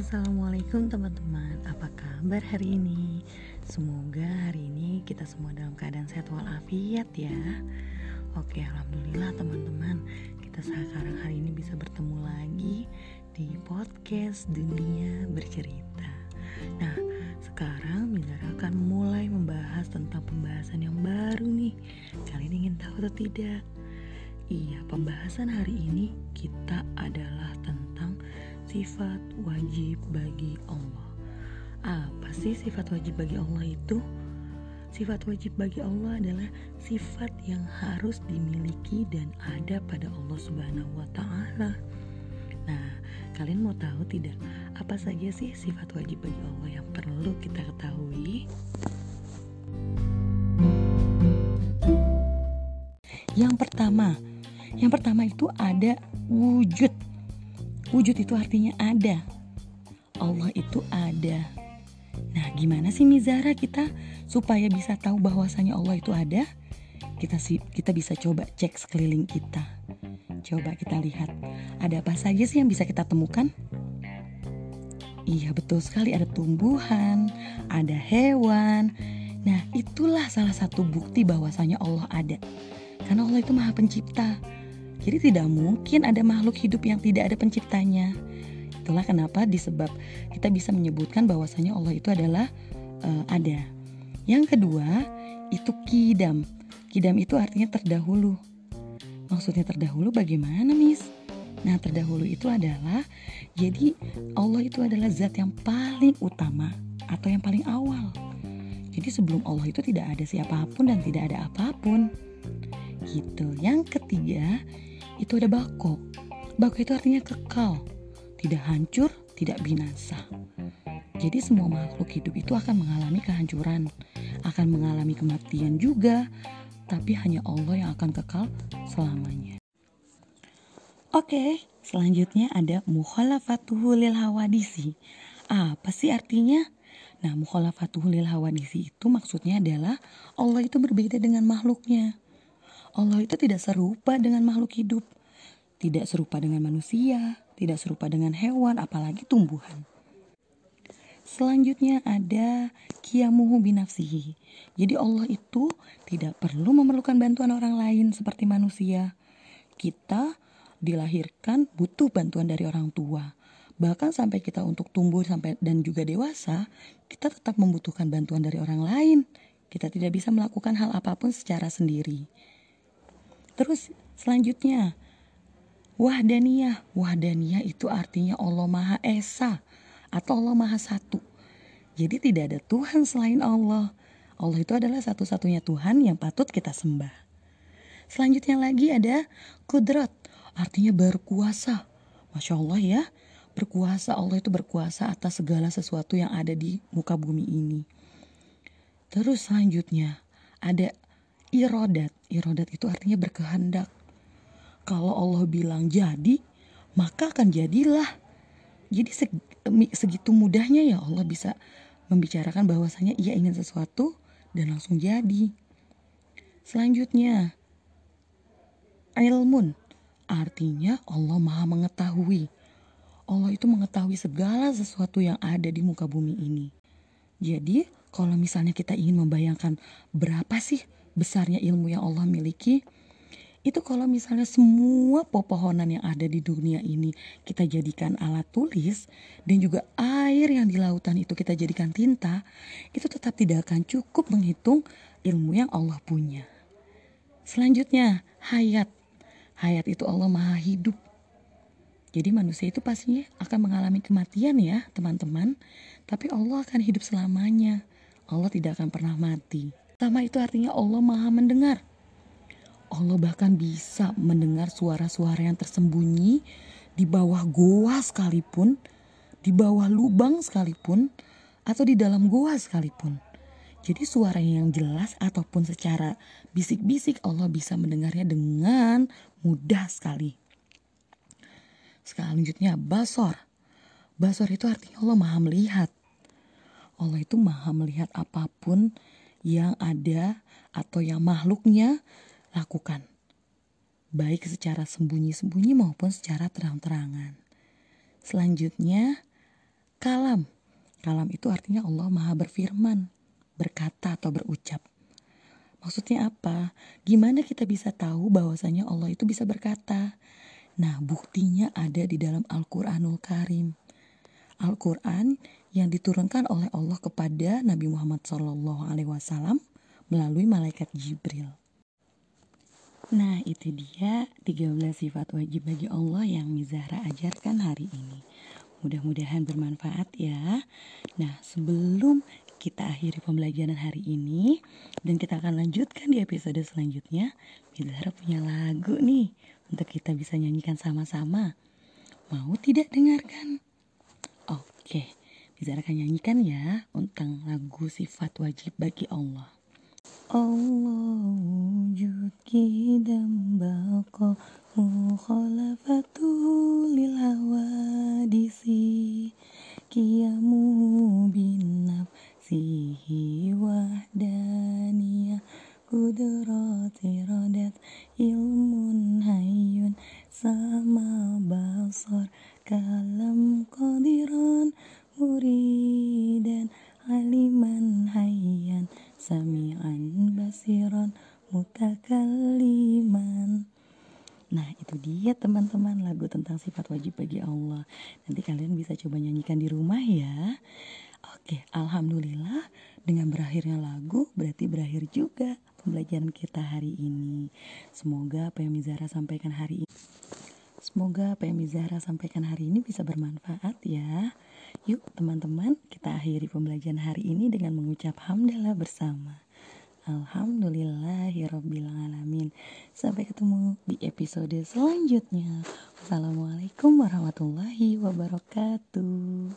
Assalamualaikum teman-teman. Apa kabar hari ini? Semoga hari ini kita semua dalam keadaan sehat walafiat ya. Oke Alhamdulillah teman-teman. Kita sekarang hari ini bisa bertemu lagi Di podcast Dunia Bercerita. Nah sekarang Mizara akan mulai membahas tentang pembahasan yang baru nih. Kalian ingin tahu atau tidak? Iya, pembahasan hari ini kita adalah tentang sifat wajib bagi Allah. Apa sih sifat wajib bagi Allah itu? Sifat wajib bagi Allah adalah sifat yang harus dimiliki dan ada pada Allah Subhanahu wa taala. Nah, kalian mau tahu tidak apa saja sih sifat wajib bagi Allah yang perlu kita ketahui? Yang pertama, yang pertama itu ada wujud Wujud itu artinya ada. Allah itu ada. Nah, gimana sih Mizara kita supaya bisa tahu bahwasanya Allah itu ada? Kita sih kita bisa coba cek sekeliling kita. Coba kita lihat, ada apa saja sih yang bisa kita temukan? Iya, betul sekali ada tumbuhan, ada hewan. Nah, itulah salah satu bukti bahwasanya Allah ada. Karena Allah itu Maha Pencipta. Jadi tidak mungkin ada makhluk hidup yang tidak ada penciptanya. Itulah kenapa disebab kita bisa menyebutkan bahwasanya Allah itu adalah uh, ada. Yang kedua itu kidam. Kidam itu artinya terdahulu. Maksudnya terdahulu bagaimana, Miss? Nah, terdahulu itu adalah jadi Allah itu adalah zat yang paling utama atau yang paling awal. Jadi sebelum Allah itu tidak ada siapa pun dan tidak ada apa pun. Gitu. Yang ketiga, itu ada bako. Bako itu artinya kekal, tidak hancur, tidak binasa. Jadi semua makhluk hidup itu akan mengalami kehancuran, akan mengalami kematian juga, tapi hanya Allah yang akan kekal selamanya. Oke, selanjutnya ada mukhalafatuhu lil hawadisi. Apa sih artinya? Nah, mukhalafatuhu lil hawadisi itu maksudnya adalah Allah itu berbeda dengan makhluknya. Allah itu tidak serupa dengan makhluk hidup, tidak serupa dengan manusia, tidak serupa dengan hewan, apalagi tumbuhan. Selanjutnya ada kiamuhu binafsihi. Jadi Allah itu tidak perlu memerlukan bantuan orang lain seperti manusia. Kita dilahirkan butuh bantuan dari orang tua. Bahkan sampai kita untuk tumbuh sampai dan juga dewasa, kita tetap membutuhkan bantuan dari orang lain. Kita tidak bisa melakukan hal apa pun secara sendiri. Terus selanjutnya wahdaniyah. Wahdaniyah itu artinya Allah Maha Esa atau Allah Maha Satu. Jadi tidak ada Tuhan selain Allah. Allah itu adalah satu-satunya Tuhan yang patut kita sembah. Selanjutnya lagi ada kudrat, artinya berkuasa. Masya Allah ya, berkuasa Allah itu berkuasa atas segala sesuatu yang ada di muka bumi ini. Terus selanjutnya ada irodat. Irodat itu artinya berkehendak. Kalau Allah bilang jadi, maka akan jadilah. Jadi segitu mudahnya ya Allah bisa membicarakan bahwasanya ia ingin sesuatu dan langsung jadi. Selanjutnya, ilmun artinya Allah maha mengetahui. Allah itu mengetahui segala sesuatu yang ada di muka bumi ini. Jadi, kalau misalnya kita ingin membayangkan berapa sih besarnya ilmu yang Allah miliki itu kalau misalnya semua pepohonan yang ada di dunia ini kita jadikan alat tulis dan juga air yang di lautan itu kita jadikan tinta, itu tetap tidak akan cukup menghitung ilmu yang Allah punya. Selanjutnya, hayat. Hayat itu Allah Maha Hidup. Jadi manusia itu pastinya akan mengalami kematian ya, teman-teman. Tapi Allah akan hidup selamanya. Allah tidak akan pernah mati. Pertama itu artinya Allah maha mendengar. Allah bahkan bisa mendengar suara-suara yang tersembunyi di bawah goa sekalipun, di bawah lubang sekalipun, atau di dalam goa sekalipun. Jadi suara yang jelas ataupun secara bisik-bisik Allah bisa mendengarnya dengan mudah sekali. Selanjutnya basor. Basor itu artinya Allah maha melihat. Allah itu maha melihat apa pun yang ada atau yang makhluknya lakukan. Baik secara sembunyi-sembunyi maupun secara terang-terangan. Selanjutnya kalam. Kalam itu artinya Allah Maha berfirman, berkata atau berucap. Maksudnya apa? Gimana kita bisa tahu bahwasanya Allah itu bisa berkata? Nah, buktinya ada di dalam Al-Qur'anul Karim. Al-Qur'an yang diturunkan oleh Allah kepada Nabi Muhammad SAW melalui malaikat Jibril. Nah, itu dia 13 sifat wajib bagi Allah yang Mizahra ajarkan hari ini. Mudah-mudahan bermanfaat ya. Nah, sebelum kita akhiri pembelajaran hari ini dan kita akan lanjutkan di episode selanjutnya, Mizahra punya lagu nih untuk kita bisa nyanyikan sama-sama. Mau tidak dengarkan? Oke, Mizahra akan nyanyikan ya tentang lagu sifat wajib bagi Allah. Allah wujud kidam baqa mukhalafatu lil kiamu bin nafsihi wahdaniyah. Kudrati radat ilmun hayyun sama basar kalam qadiran muridan aliman hayyan sami'an basiran mutakaliman. Nah itu dia teman-teman lagu tentang sifat wajib bagi Allah. Nanti kalian bisa coba nyanyikan di rumah ya. Oke Alhamdulillah dengan berakhirnya lagu berarti berakhir juga pembelajaran kita hari ini. Semoga apa yang Mizara sampaikan hari ini Semoga apa yang Mizara sampaikan hari ini bisa bermanfaat ya. Yuk teman-teman kita akhiri pembelajaran hari ini dengan mengucap hamdalah bersama. Alhamdulillahirrabbilalamin Sampai ketemu di episode selanjutnya. Wassalamualaikum warahmatullahi wabarakatuh